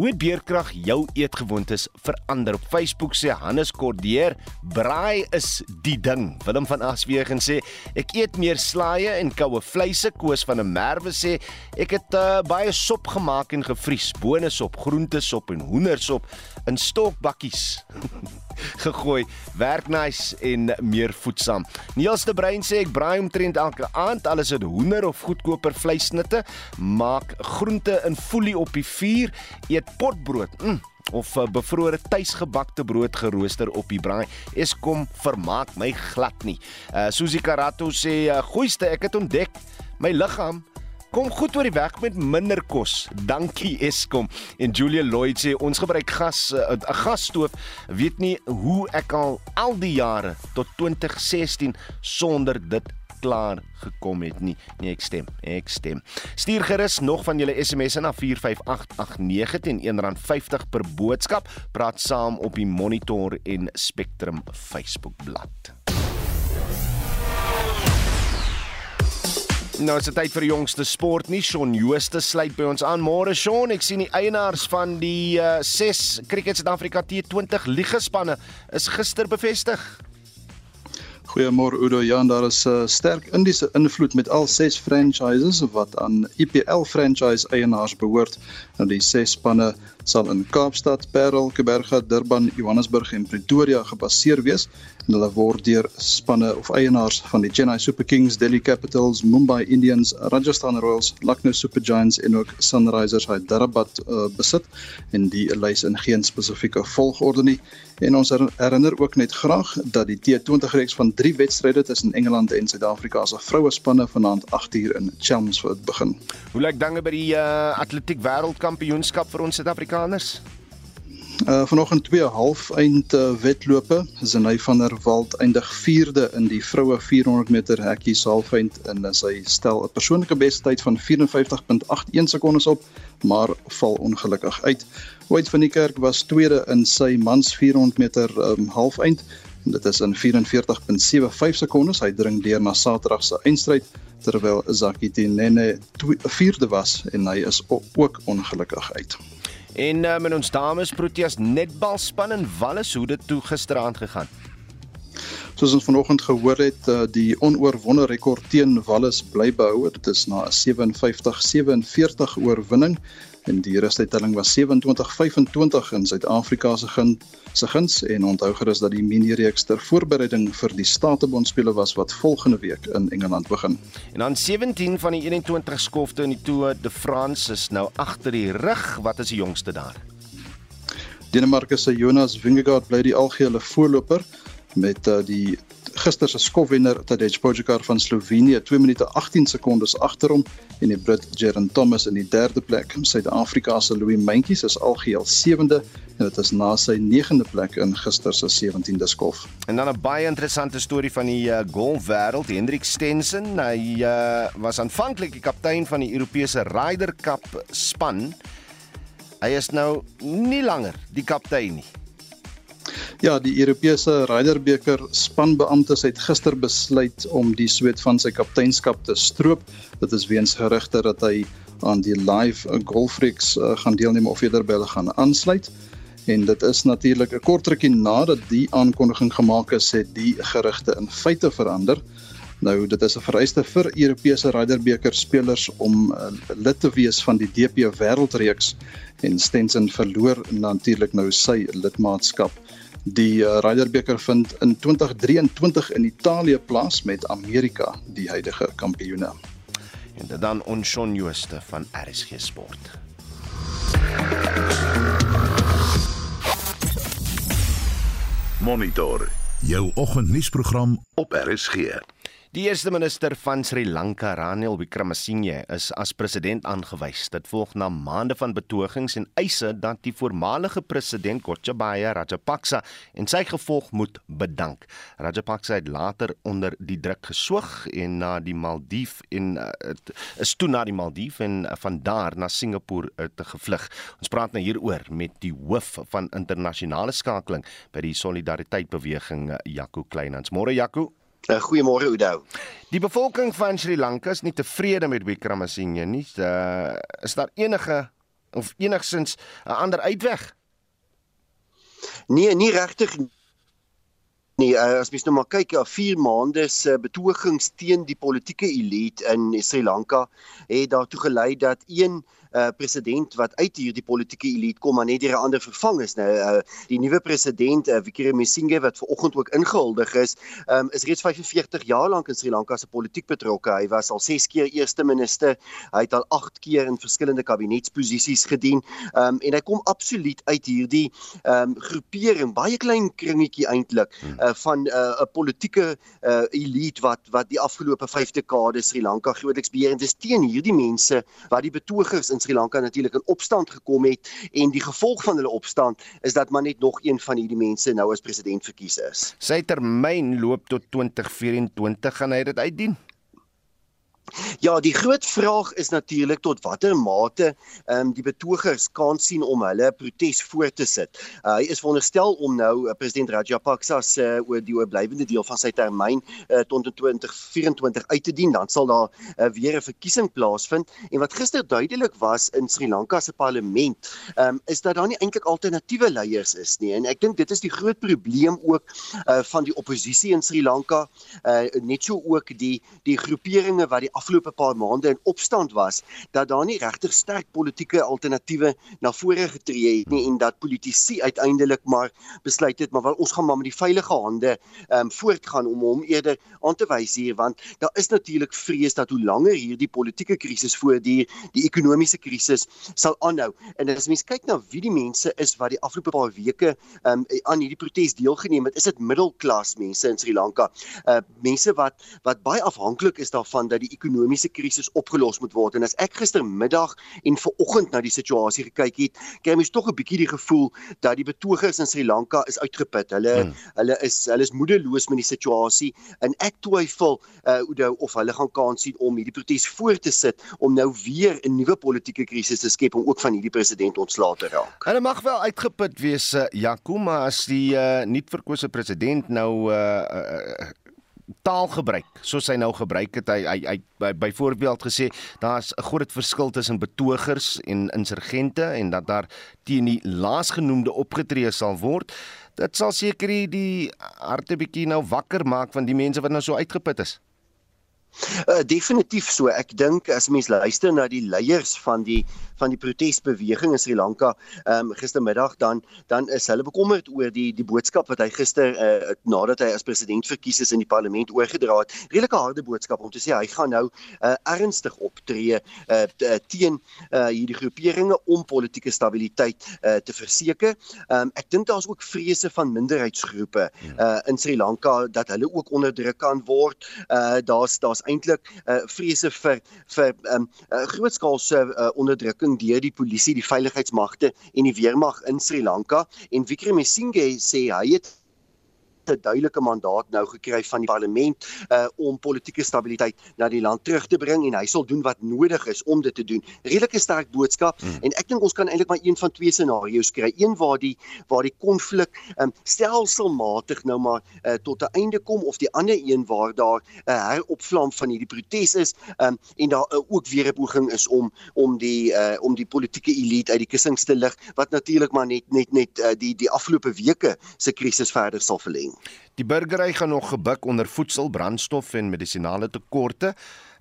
Hoe het beerkrag jou eetgewoontes verander? Op Facebook sê Hannes Cordier, braai is die ding. Willem van Aswegen sê, ek eet meer slaaië en koue vleise. Koos van 'n Merwe sê, ek het uh, baie sop gemaak en gevries, bonesop, groentesop en hoendersop in stokbakkies. gegooi. Werk nice en meer voedsaam. Niels de Bruin sê ek braai omtrent elke aand alles uit hoender of goedkoper vleissnitte, maak groente in folie op die vuur, eet potbrood. Mm of eh, bevrore tuisgebakte brood gerooster op die braai. Eskom vermaak my glad nie. Uh Susie Karato sê uh, goeiste, ek het ontdek my liggaam Kom goed oor die weg met minder kos. Dankie Eskom. En Julia Lloyd sê ons gebruik gas eh, 'n uh, gasstoof. Weet nie hoe ek al al die jare tot 2016 sonder dit klaar gekom het nie. Nee, ek stem. Ek stem. Stuur gerus nog van julle SMS'e na 45889 teen R1.50 per boodskap. Praat saam op die Monitor en Spectrum Facebook Nou is dit tyd vir die jongste sport nie. Shaun Jooste sluit by ons aan. Môre Shaun, ek sien die eienaars van die uh, 6 Cricket Suid-Afrika T20 ligaspanne is gister bevestig. Goeiemôre Udo. Ja, daar is 'n uh, sterk Indiese invloed met al 6 franchises wat aan IPL franchise eienaars behoort. Nou die 6 spanne sal in Kaapstad, Parel, Kaapberg, Durban, Johannesburg en Pretoria gebaseer wees en hulle word deur spanne of eienaars van die Chennai Super Kings, Delhi Capitals, Mumbai Indians, Rajasthan Royals, Lucknow Super Giants en ook Sunrisers Hyderabad uh, besit en die lys in geen spesifieke volgorde nie. En ons herinner ook net graag dat die T20 reeks van 3 wedstryde tussen Engeland en Suid-Afrika se vroue spanne vanaand 8uur in Chelmsford begin. Hoe lyk dinge by die uh, atletiek wêreldkampioenskap vir ons Suid-Afrikaners? Uh vanoggend twee half eind uh, wedlope. Zenay van der Walt eindig 4de in die vroue 400 meter hekkie saalfeind en uh, sy stel 'n persoonlike beste tyd van 54.81 sekondes op, maar val ongelukkig uit. Wade van die Kerk was tweede in sy mans 400 meter um, half eind en dit is in 44.75 sekondes. Hy dring deur na Saterdag se eindstryd terwyl Zaki Tinene vierde was en hy is ook ongelukkig uit. En uh, met ons dames Proteas netbalspan in Wallis hoe dit toe gisteraand gegaan. Soos ons vanoggend gehoor het, uh, die onoorwonde rekord teen Wallis bly behou. Dit is na 'n 57-47 oorwinning en die rustuittelling was 27-25 in Suid-Afrika se gun se guns en onthou gerus dat die mini reeks ter voorbereiding vir die Statebondspele was wat volgende week in Engeland begin. En dan 17 van die 21 skofte in die Tour de France is nou agter die rug. Wat is die jongste daar? Denemarke se Jonas Vingegaard bly die algehele voorloper met uh, die gister se skofwenner Tadej Pogačar van Slovenië 2 minute 18 sekondes agter hom en die Brit Geraint Thomas in die derde plek. Suid-Afrika se Louis Mentjes is algeheel 7de en dit is na sy 9de plek in gister se 17de skof. En dan 'n baie interessante storie van die uh, golfwêreld, Hendrik Stenson. Hy uh, was aanvanklik die kaptein van die Europese Ryder Cup span. Hy is nou nie langer die kaptein nie. Ja, die Europese Ryderbeker spanbeamptes het gister besluit om die sweet van sy kapteinskap te stroop. Dit is weens gerugte dat hy aan die live golfreeks uh, gaan deelneem of eerder by hulle gaan aansluit. En dit is natuurlik 'n kort rukkie nadat die aankondiging gemaak is, het die gerugte in feite verander. Nou dit is 'n vereiste vir Europese Ryderbeker spelers om uh, lid te wees van die DP Wêreldreeks en Stenson verloor natuurlik nou sy lidmaatskap. Die uh, Ryderbeker vind in 2023 in Italië plaas met Amerika die huidige kampioene. En dit dan Onshon Jooste van RSG Sport. Monitor jou oggendnuusprogram op RSG. Die eerste minister van Sri Lanka, Ranil Wickremesinghe, is as president aangewys. Dit volg na maande van betogings en eise dat die voormalige president Gotabaya Rajapaksa en sy gevolg moet bedank. Rajapaksa het later onder die druk geswoeg en na die Maldief en uh, is toe na die Maldief en uh, van daar na Singapore uh, te gevlug. Ons praat nou hieroor met die hoof van internasionale skakeling by die Solidariteit Beweging, uh, Jaco Kleinhans. Môre Jaco. Uh, Goeiemôre Oudo. Die bevolking van Sri Lanka is nie tevrede met Wickremesinghe nie. Uh, is daar enige of enigsins 'n ander uitweg? Nee, nie regtig Nee, uh, as mens nou maar kyk, ja, 4 maande se betogings teen die politieke elite in Sri Lanka het daartoe gelei dat een uh, president wat uit hierdie politieke elite kom maar net deur 'n ander vervang is nou uh, die nuwe president uh, Wickremesinghe wat vanoggend ook ingehuldig is um, is reeds 45 jaar lank in Sri Lanka se politiek betrokke. Hy was al 6 keer eerste minister hy het al 8 keer in verskillende kabinetsposisies gedien um, en hy kom absoluut uit hierdie um, groepering baie klein kringetjie eintlik uh, van 'n uh, politieke uh, elite wat wat die afgelope 5 dekades Sri Lanka grootliks beheer en dis teen hierdie mense wat die betogers in Sri Lanka natuurlik in opstand gekom het en die gevolg van hulle opstand is dat maar net nog een van hierdie mense nou as president verkies is. Sy termyn loop tot 2024 gaan hy dit uitdien. Ja, die groot vraag is natuurlik tot watter mate ehm um, die betogers kan sien om hulle protes voort te sit. Uh, hy is veronderstel om nou uh, president Rajapaksa se uh, oor die oorblywende deel van sy termyn uh, tot 2024 uit te dien, dan sal daar uh, weer 'n verkiesing plaasvind. En wat gister duidelik was in Sri Lanka se parlement, ehm um, is dat daar nie eintlik alternatiewe leiers is nie. En ek dink dit is die groot probleem ook uh, van die oppositie in Sri Lanka, uh, net so ook die die groeperinge wat die afgelope paar maande in opstand was dat daar nie regtig sterk politieke alternatiewe na vore getree het nie en dat politici uiteindelik maar besluit het maar ons gaan maar met die veilige hande ehm um, voortgaan om hom eerder aan te wys hier. Want daar is natuurlik vrees dat hoe langer hierdie politieke krisis voortduur die ekonomiese krisis sal aanhou. En as mens kyk na wie die mense is wat die afgelope paar weke ehm um, aan hierdie protes deelgeneem het is dit middelklas mense in Sri Lanka. Uh, mense wat wat baie afhanklik is daarvan dat die ekonomiese krisis opgelos moet word. En as ek gistermiddag en vanoggend na die situasie gekyk het, kry mens tog 'n bietjie die gevoel dat die betogers in Sri Lanka is uitgeput. Hulle hmm. hulle is hulle is moedeloos met die situasie en ek twyfel uh Oudo of hulle gaan kans sien om hierdie protes voort te sit om nou weer 'n nuwe politieke krisis te skep om ook van hierdie president ontslae te raak. Hulle mag wel uitgeput wees, uh, Jakuma, as die uh, nuutverkose president nou uh, uh taal gebruik soos hy nou gebruik het hy hy, hy by, byvoorbeeld gesê daar's 'n groot verskil tussen betogers en insurgente en dat daar teen die laasgenoemde opgetree sal word dit sal seker die harte bietjie nou wakker maak van die mense wat nou so uitgeput is Uh, definitief so. Ek dink as mens luister na die leiers van die van die protesbeweging in Sri Lanka, ehm um, gistermiddag dan dan is hulle bekommerd oor die die boodskap wat hy gister uh, nadat hy as president verkies is in die parlement oorgedra het. Redelike harde boodskap om te sê hy gaan nou uh, ernstig optree uh, teen uh, hierdie groeperinge om politieke stabiliteit uh, te verseker. Um, ek dink daar's ook vrese van minderheidsgroepe uh, in Sri Lanka dat hulle ook onderdruk kan word. Uh, daar's daar's eintlik uh, vrese vir vir um, uh, grootskaalse uh, onderdrukking deur die polisie, die veiligheidsmagte en die weermag in Sri Lanka. En Wickremesinghe sê hy het 'n duidelike mandaat nou gekry van die parlement uh om politieke stabiliteit na die land terug te bring en hy sal doen wat nodig is om dit te doen. Redelike sterk boodskap hmm. en ek dink ons kan eintlik maar een van twee scenario's kry. Een waar die waar die konflik um stelselmatig nou maar uh tot 'n einde kom of die ander een waar daar 'n uh, heropvlam van hierdie protes is um en daar uh, ook weer 'n poging is om om die uh om die politieke elite uit die kussings te lig wat natuurlik maar net net net uh, die die afgelope weke se krisis verder sal verleng. Die burgery gaan nog gebuk onder voedsel, brandstof en medisinale tekorte.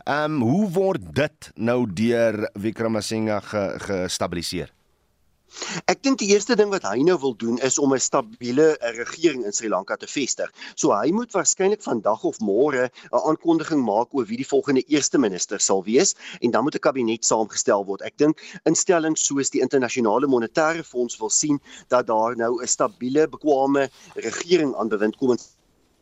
Ehm um, hoe word dit nou deur Wickremesinghe gestabiliseer? Ek dink die eerste ding wat hy nou wil doen is om 'n stabiele eh, regering in Sri Lanka te vestig. So hy moet waarskynlik vandag of môre 'n aankondiging maak oor wie die volgende eerste minister sal wees en dan moet 'n kabinet saamgestel word. Ek dink instellings soos die internasionale monetaire fonds wil sien dat daar nou 'n stabiele, bekwame regering aan bewind kom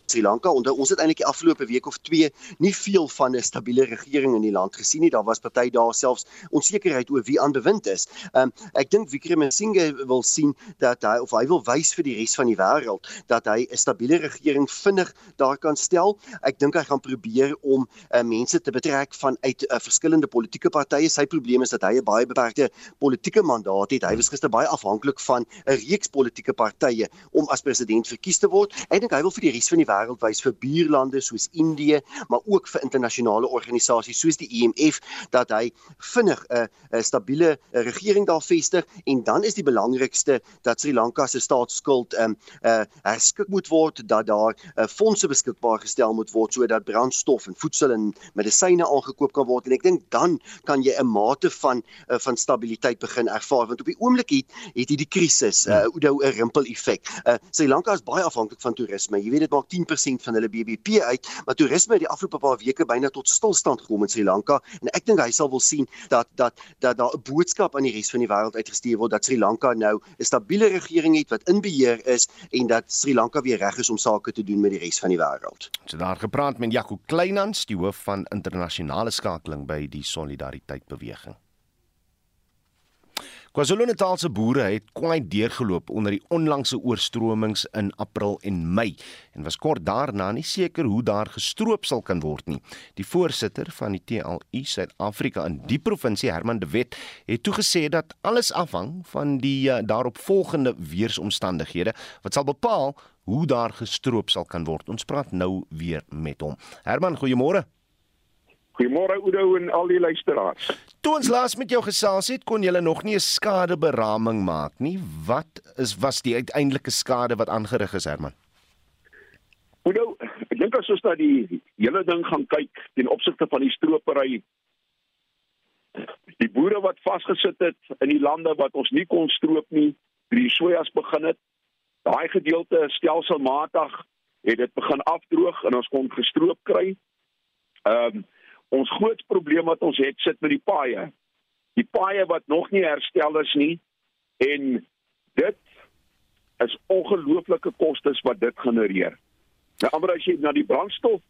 Sri Lanka onder ons het eintlik die afgelope week of 2 nie veel van 'n stabiele regering in die land gesien nie. Daar was party daar selfs onsekerheid oor wie aan bewind is. Um, ek dink Wickremesinghe wil sien dat hy of hy wil wys vir die res van die wêreld dat hy 'n stabiele regering vinnig daar kan stel. Ek dink hy gaan probeer om uh, mense te betrek vanuit uh, verskillende politieke partye. Sy probleem is dat hy 'n baie beperkte politieke mandaat het. Hy was gister baie afhanklik van 'n reeks politieke partye om as president verkies te word. Ek dink hy wil vir die res van die wêreld wys vir buurlande soos Indië, maar ook vir internasionale organisasies soos die IMF dat hy vinnig 'n 'n stabiele regering daar vestig en dan is die belangrikste dat Sri Lanka se staatsskuld um, uh, herskik moet word, dat daar uh, fondse beskikbaar gestel moet word sodat brandstof en voedsel en medisyne aangekoop kan word en ek dink dan kan jy 'n mate van uh, van stabiliteit begin ervaar want op die oomblik het het hierdie krisis uh, 'n rimpel effek. Uh, Sri Lanka is baie afhanklik van toerisme. Jy weet dit maak 10 10% van hulle BBP uit, maar toerisme het die afgelope paar weke byna tot stilstand gekom in Sri Lanka en ek dink hy sal wil sien dat dat dat daar 'n boodskap aan die res van die wêreld uitgestuur word dat Sri Lanka nou 'n stabiele regering het wat in beheer is en dat Sri Lanka weer reg is om sake te doen met die res van die wêreld. So daar gepraat met Jaco Kleinhans, die hoof van internasionale skakeling by die Solidariteit beweging. KwaZulu-Natal se boere het kwaai deurgeloop onder die onlangse oorstromings in April en Mei en was kort daarna nie seker hoe daar gestroop sal kan word nie. Die voorsitter van die TLU Suid-Afrika in die provinsie, Herman de Wet, het toegesê dat alles afhang van die uh, daaropvolgende weeromstandighede wat sal bepaal hoe daar gestroop sal kan word. Ons praat nou weer met hom. Herman, goeiemôre. Goeiemôre Oudo en al die luisteraars. Toe ons laas met jou gesels het, kon jy nog nie 'n skadeberaming maak nie. Wat is was die uiteindelike skade wat aangerig is, Herman? Oudo, ek dink as ons na die hele ding gaan kyk ten opsigte van die stropery die boere wat vasgesit het in die lande wat ons nie kon stroop nie, die sojas begin het. Daai gedeelte stelselmatig het dit begin afdroog en ons kon gestroop kry. Ehm um, Ons groot probleem wat ons het sit met die paaie. Die paaie wat nog nie herstel is nie en dit is ongelooflike kostes wat dit genereer. Nou amper as jy na die brandstof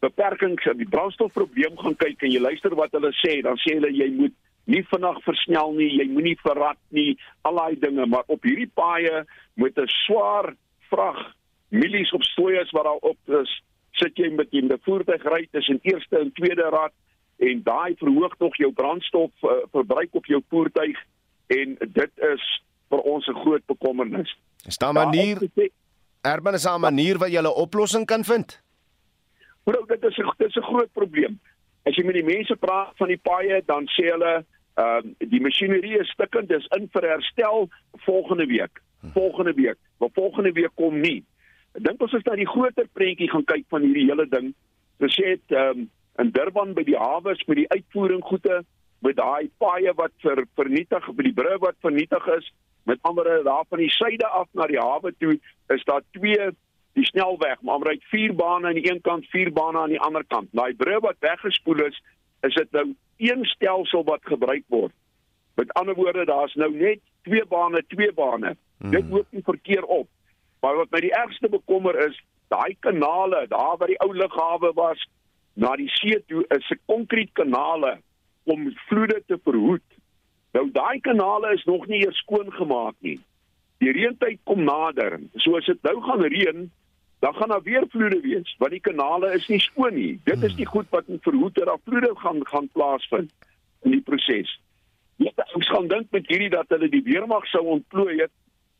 beperkings en die brandstofprobleem gaan kyk en jy luister wat hulle sê, dan sê hulle jy moet nie vinnig versnel nie, jy moenie verrat nie, al daai dinge, maar op hierdie paaie met 'n swaar vrag milies op stooies wat daar op is, sit jy met 'n voertuig ry tussen eerste en tweede rad en daai verhoog tog jou brandstof uh, verbruik op jou voertuig en dit is vir ons 'n groot bekommernis. Is daar 'n manier Erben is 'n manier wat jy 'n oplossing kan vind? Bro, dit is 'n dit is 'n groot probleem. As jy met die mense praat van die paaie, dan sê hulle ehm uh, die masjinerie is stukkend, dis in vir herstel volgende week. Hm. Volgende week. Maar volgende week kom nie. Ek dink ons is na die groter prentjie gaan kyk van hierdie hele ding. Ons sê dit ehm um, in Durban by die hawe met die uitvoering goede met daai paaie wat ver, vernietig by die brug wat vernietig is met andere daar van die suide af na die hawe toe is daar twee die snelweg maar ry vier bane aan die een kant vier bane aan die ander kant daai brug wat weggespoel is is dit nou een stelsel wat gebruik word met ander woorde daar's nou net twee bane twee bane hmm. dit loop nie verkeer op maar wat my die ergste bekommer is daai kanale daar waar die ou lughawe was na die see toe is 'n konkrietkanale om vloede te verhoed. Nou daai kanale is nog nie eers skoon gemaak nie. Die reentyd kom nader. So as dit nou gaan reën, dan gaan daar weer vloede wees want die kanale is nie skoon nie. Dit is nie goed wat moet verhoed dat daar vloede gaan gaan plaasvind in die proses. Ja, ons gaan dink met hierdie dat hulle die weermag sou ontplooi het.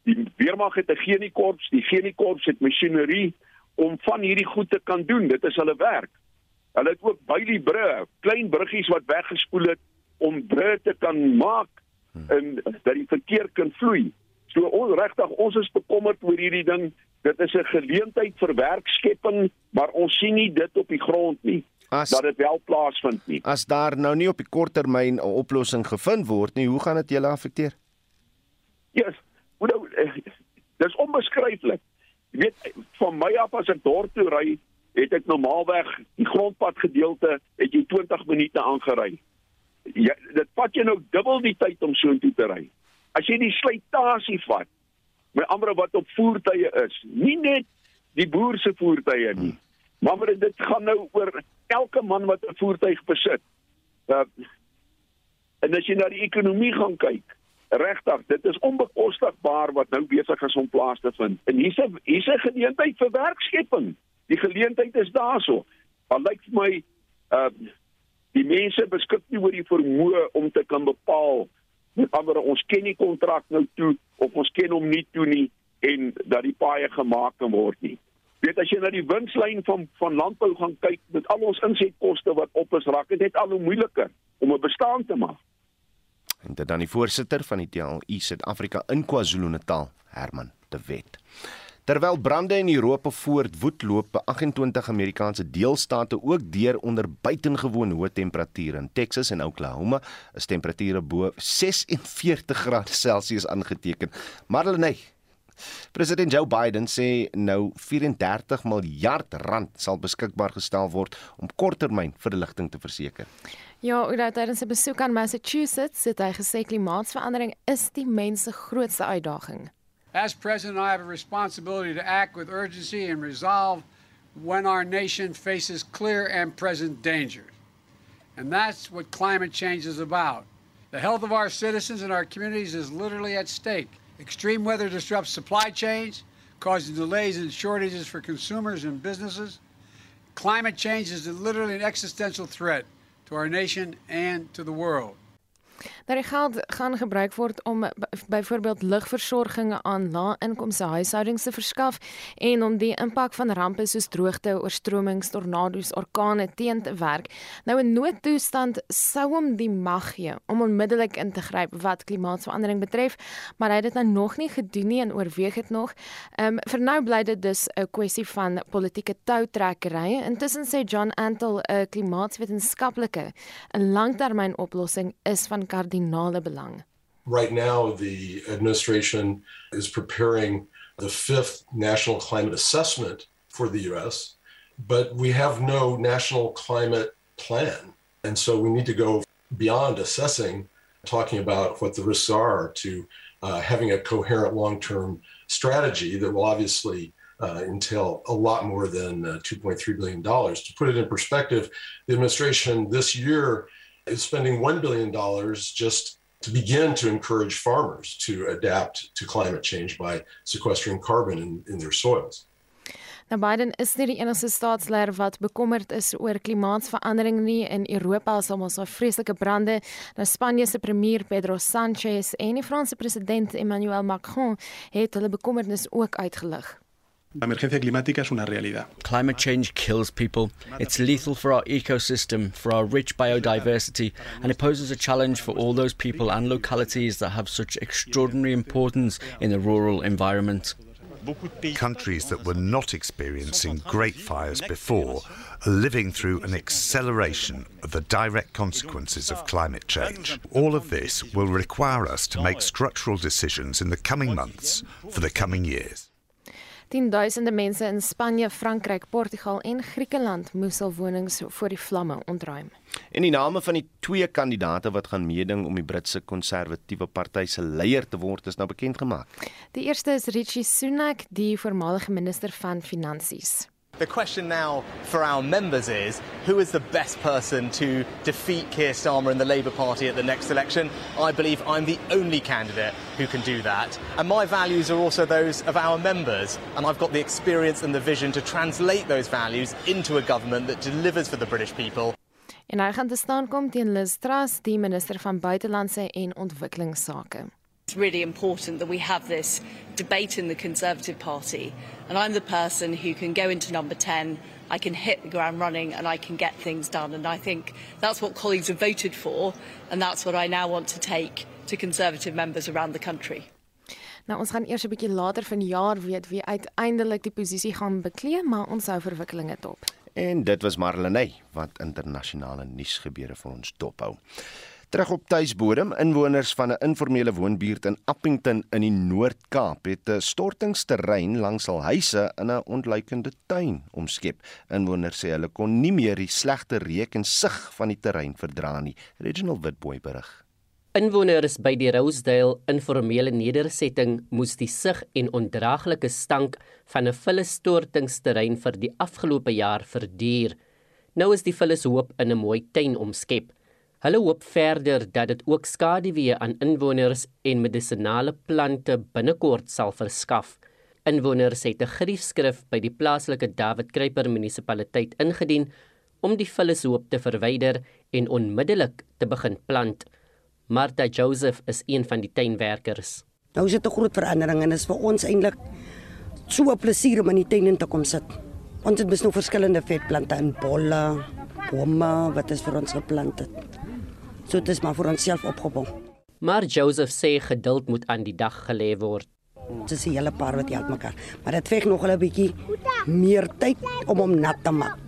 Die weermag het 'n geniekorps, die geniekorps het masjinerie om van hierdie goed te kan doen. Dit is hulle werk. Hulle het ook by die brug klein bruggies wat weggespoel het om brug te kan maak en dat die verkeer kan vloei. So ons regtig ons is bekommerd oor hierdie ding. Dit is 'n geleentheid vir werkskepping, maar ons sien nie dit op die grond nie. As, dat dit wel plaasvind nie. As daar nou nie op die kort termyn 'n oplossing gevind word nie, hoe gaan dit julle affekteer? Ja, yes, nou, eh, dis onbeskryflik. Jy weet van my af as ek dorp toe ry, het ek normaalweg die grondpad gedeelte het jy 20 minute aangery. Ja, dit vat jou nou dubbel die tyd om so intoe te ry. As jy die slytasie vat, met ander wat op voertuie is, nie net die boer se voertuie nie, maar maar dit gaan nou oor elke man wat 'n voertuig besit. Uh, en as jy na die ekonomie gaan kyk, regtig, dit is onbekostigbaar wat nou besig is om plaas te vind. En hier's 'n hier's 'n geleentheid vir werkskepping. Die geleentheid is daarso. Maar lyk vir my uh die mense beskik nie oor die vermoë om te kan bepaal ander ons ken nie kontrak nou toe of ons ken hom nie toe nie en dat die paaie gemaak kan word nie. Weet as jy na die winslyn van van landbou gaan kyk met al ons insetkoste wat op is raak dit net al hoe moeiliker om 'n bestaan te maak. En dit dan die voorsitter van die TLU Suid-Afrika in KwaZulu-Natal, Herman de Wet. Terwyl brande in Europa voortwoed, loop 28 Amerikaanse deelstate ook deur onder buitengewoon hoë temperature. In Texas en Oklahoma is temperature bo 46 grade Celsius aangeteken. Marlenae President Joe Biden sê nou 34 miljard rand sal beskikbaar gestel word om korttermyn verligting te verseker. Ja, oor tydens 'n besoek aan Massachusetts het hy gesê klimaatsverandering is die mens se grootste uitdaging. As president, I have a responsibility to act with urgency and resolve when our nation faces clear and present dangers. And that's what climate change is about. The health of our citizens and our communities is literally at stake. Extreme weather disrupts supply chains, causing delays and shortages for consumers and businesses. Climate change is literally an existential threat to our nation and to the world. Dat die geld gaan gebruik word om byvoorbeeld ligversorging aan lae-inkomste huishoudings te verskaf en om die impak van rampe soos droogte, oorstromings, tornado's, orkane teen te werk. Nou 'n noodtoestand sou hom die mag gee om onmiddellik in te gryp wat klimaatsverandering betref, maar hy het dit nou nog nie gedoen nie en oorweeg dit nog. Ehm um, vir nou bly dit dus 'n kwessie van politieke toutrekkery. Intussen sê John Antle, 'n klimaatswetenskaplike, 'n langtermynoplossing is van kardinale belang. Right now the administration is preparing the fifth national climate assessment for the US, but we have no national climate plan. And so we need to go beyond assessing talking about what the risks are to uh, having a coherent long-term strategy that will obviously uh, entail a lot more than uh, $2.3 billion. To put it in perspective, the administration this year is spending $1 billion just to begin to encourage farmers to adapt to climate change by sequestering carbon in, in their soils. Nou Biden is nie die enigste staatsleier wat bekommerd is oor klimaatsverandering nie in Europa is almal so vreeslike brande. Nou Spanje se premier Pedro Sanchez en die Franse president Emmanuel Macron het hulle bekommernis ook uitgelig. La emergencia climática es una realidad. Climate change kills people. It's lethal for our ecosystem, for our rich biodiversity, and it poses a challenge for all those people and localities that have such extraordinary importance in the rural environment. Countries that were not experiencing great fires before are living through an acceleration of the direct consequences of climate change. All of this will require us to make structural decisions in the coming months for the coming years. Tienduisende mense in Spanje, Frankryk, Portugal en Griekeland moes al wonings voor die vlamme ontruim. En die name van die twee kandidate wat gaan meeding om die Britse konservatiewe party se leier te word is nou bekend gemaak. Die eerste is Rishi Sunak, die voormalige minister van finansies. The question now for our members is who is the best person to defeat Keir Starmer and the Labour Party at the next election? I believe I'm the only candidate who can do that. And my values are also those of our members. And I've got the experience and the vision to translate those values into a government that delivers for the British people. En hy gaan te staan kom teen Liz Truss, die minister van buitelandse en ontwikkelingsake. It's really important that we have this debate in the Conservative Party, and I'm the person who can go into number 10, I can hit the ground running, and I can get things done. And I think that's what colleagues have voted for, and that's what I now want to take to Conservative members around the country. Nou ons gaan eers 'n bietjie later vanjaar weet wie uiteindelik die posisie gaan bekleed, maar ons hou verwikkelinge dop. En dit was Marlenae wat internasionale nuusgebeure vir ons dophou. Terug op tuisbodem, inwoners van 'n informele woonbuurt in Appington in die Noord-Kaap het 'n stortingsterrein langs hul huise in 'n ontluikende tuin omskep. Inwoners sê hulle kon nie meer die slegte reuk en sig van die terrein verdra nie. Reginald Witboy berig. Inwoners by die Rosedale informele nedersetting moes die sig en ondraaglike stank van 'n vullestortingsterrein vir die afgelope jaar verduur. Nou is die vulles hoop in 'n mooi tuin omskep. Hulle hoop verder dat dit ook skaduwee aan inwoners en medisonale plante binnekort sal verskaf. Inwoners het 'n griefskrif by die plaaslike David Kruiper munisipaliteit ingedien om die vullishoop te verwyder en onmiddellik te begin plant. Martha Joseph is een van die tuinwerkers. Nou is dit 'n groot verandering en is vir ons eintlik so 'n plesier om in die tuin in te kom sit. Ons het besnou verskillende vetplante in bolle, bome wat is vir ons geplant het. So dit is maar vir onsself opgebou. Maar Joseph sê geduld moet aan die dag gelê word. Dit is 'n hele paar wat help mekaar, maar dit veg nog 'n bietjie meer tyd om hom nat te maak.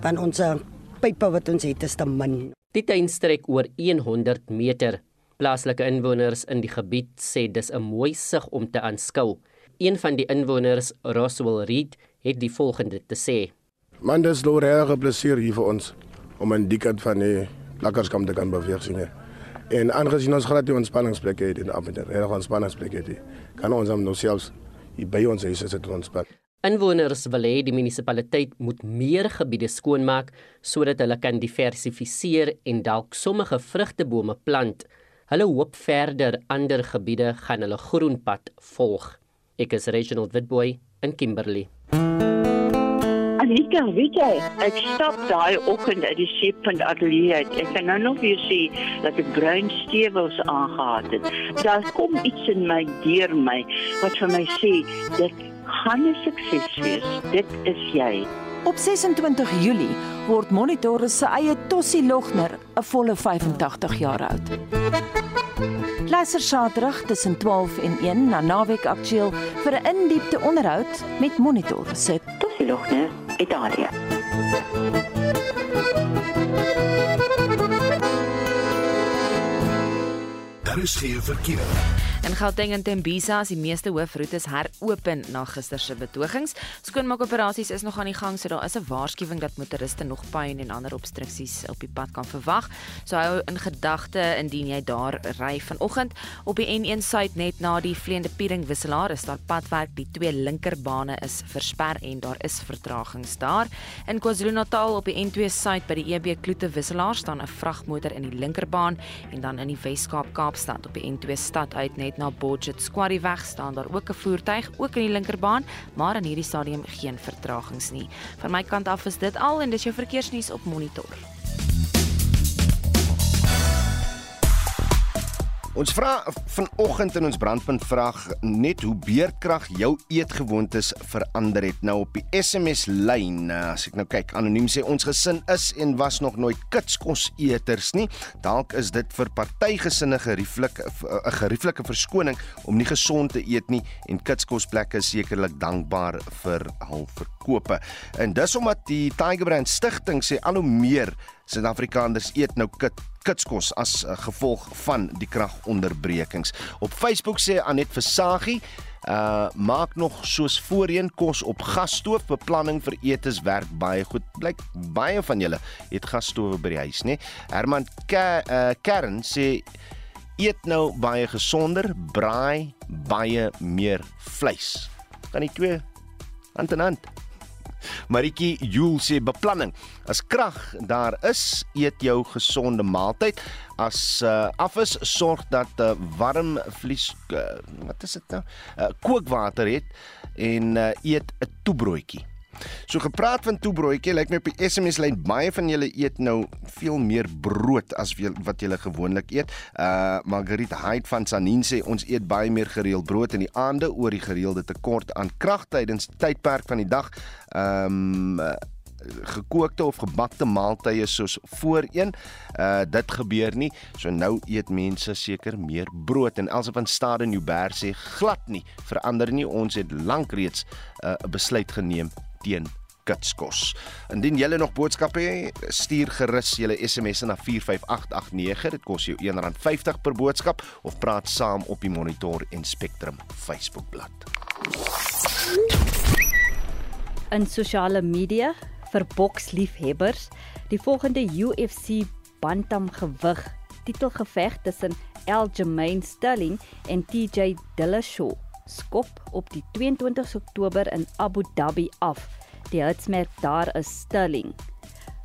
Want ons pype wat ons het is te min. Die tuin strek oor 100 meter. Plaaslike inwoners in die gebied sê dis 'n mooi sig om te aanskou. Een van die inwoners, Roswell Reed, het die volgende te sê: "Man, dis 'n plesier hier vir ons om aan die kant van die lakkerskam te kan beweeg sien. En aangesien ons glad die ontspanningsplek het in Aberdeen, regtig ontspanningsplek het, kan ons hom nou selfs by ons huis sit ontspan. Inwoners wil hê die munisipaliteit moet meer gebiede skoonmaak sodat hulle kan diversifiseer en dalk sommige vrugtebome plant. Hulle hoop verder ander gebiede gaan hulle groenpad volg. Ek is Reginald Witboy in Kimberley. Anika, weet jy, ek stap daai oggend uit die Sheeppunt Ateljee uit. Ek kan nou nog weer sien dat ek bruin stewels aangetree het. Daar kom iets in my deur my wat vir my sê dit gaan 'n sukses wees. Dit is jy. Op 26 Julie word Monitor se eie Tossie Logner 'n volle 85 jaar oud. Luister Saterdag tussen 12 en 1 na Naweek Aktueel vir 'n indiepte onderhoud met Monitor se Tossie Logner Italië. Daar is geen verkeer. In Gauteng en Tembisa is die meeste hoofroetes heropen na gister se betogings. Skoonmaakoperasies is nog aan die gang, so daar is 'n waarskuwing dat motoriste nog pyn en ander obstruksies op die pad kan verwag. So hou in gedagte indien jy daar ry vanoggend op die N1 suid net na die Vleende Piering wisselaar is daar padwerk. Die twee linkerbane is versper en daar is vertragings daar. In KwaZulu-Natal op die N2 suid by die EB Kloete wisselaar staan 'n vragmotor in die linkerbaan en dan in die Wes-Kaap Kaapstad op die N2 stad uit net na Budget Squarry weg staan daar ook 'n voertuig ook in die linkerbaan, maar in hierdie stadium geen vertragings nie. Van my kant af is dit al en dis jou verkeersnuus op Monitor. Ons vra vanoggend in ons brandpunt vraag net hoe beerdkrag jou eetgewoontes verander het. Nou op die SMS lyn, eh, as ek nou kyk, anoniem sê ons gesin is en was nog nooit kitskos eters nie. Dalk is dit vir party gesinne gerieflik 'n eh, gerieflike verskoning om nie gesond te eet nie en kitskosplekke is sekerlik dankbaar vir hul verkope. En dis omdat die Tiger Brand Stichting sê al hoe meer Suid-Afrikaners eet nou kit kitskos as uh, gevolg van die kragonderbrekings. Op Facebook sê Anet Versagie Uh maak nog soos voorheen kos op gasstoof. Beplanning vir etes werk baie goed. Blyk baie van julle het gasstowe by die huis, nê? Herman Ke uh, Kern sê eet nou baie gesonder, braai baie meer vleis. Kan die twee hand in hand. Maritjie Jul sê beplanning. As krag daar is, eet jou gesonde maaltyd. As uh, af is, sorg dat uh, warm vlies uh, wat is dit nou? Uh, kookwater het en uh, eet 'n toebroodjie. So gepraat van toebroodjie, lyk my op die SMS lyn baie van julle eet nou veel meer brood as wat julle gewoonlik eet. Uh Margriet Hyde van Sanin sê ons eet baie meer gereeld brood in die aande oor die gereelde tekort aan krag tydens tydperk van die dag. Um uh, gekookte of gebakte maaltye soos voorheen. Uh dit gebeur nie. So nou eet mense seker meer brood en Elsə van Stade Nieuwberg sê glad nie verander nie. Ons het lank reeds 'n uh, besluit geneem teen kitskos. Indien jy nog boodskappe het, stuur gerus julle SMS na 45889. Dit kos jou R1.50 per boodskap of praat saam op die Monitor en Spectrum Facebookblad. In sosiale media vir boksliefhebbers, die volgende UFC bantam gewig titelgeveg tussen Aljamain Sterling en TJ Dillashaw skop op die 22 Oktober in Abu Dhabi af. Die hitsmerk daar is Sterling.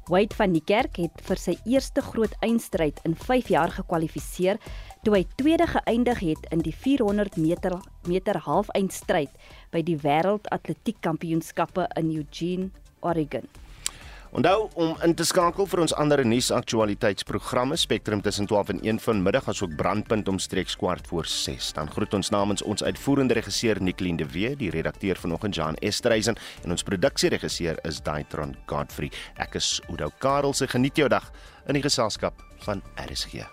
Wade van die Kerk het vir sy eerste groot eindstryd in 5 jaar gekwalifiseer toe hy tweede geëindig het in die 400 meter meter halfeindstryd by die Wêreldatletiek Kampioenskappe in Eugene, Oregon. Onthou om in te skakel vir ons ander nuusaktualiteitsprogramme Spectrum tussen 12 en 1 vanmiddag asook brandpunt omstreeks kwart voor 6. Dan groet ons namens ons uitvoerende regisseur Nicoline de Wee, die redakteur vanoggend Jan Estreisen en ons produksieregisseur is Daitron Godfrey. Ek is Oudo Karel se geniet jou dag in die geselskap van RSG.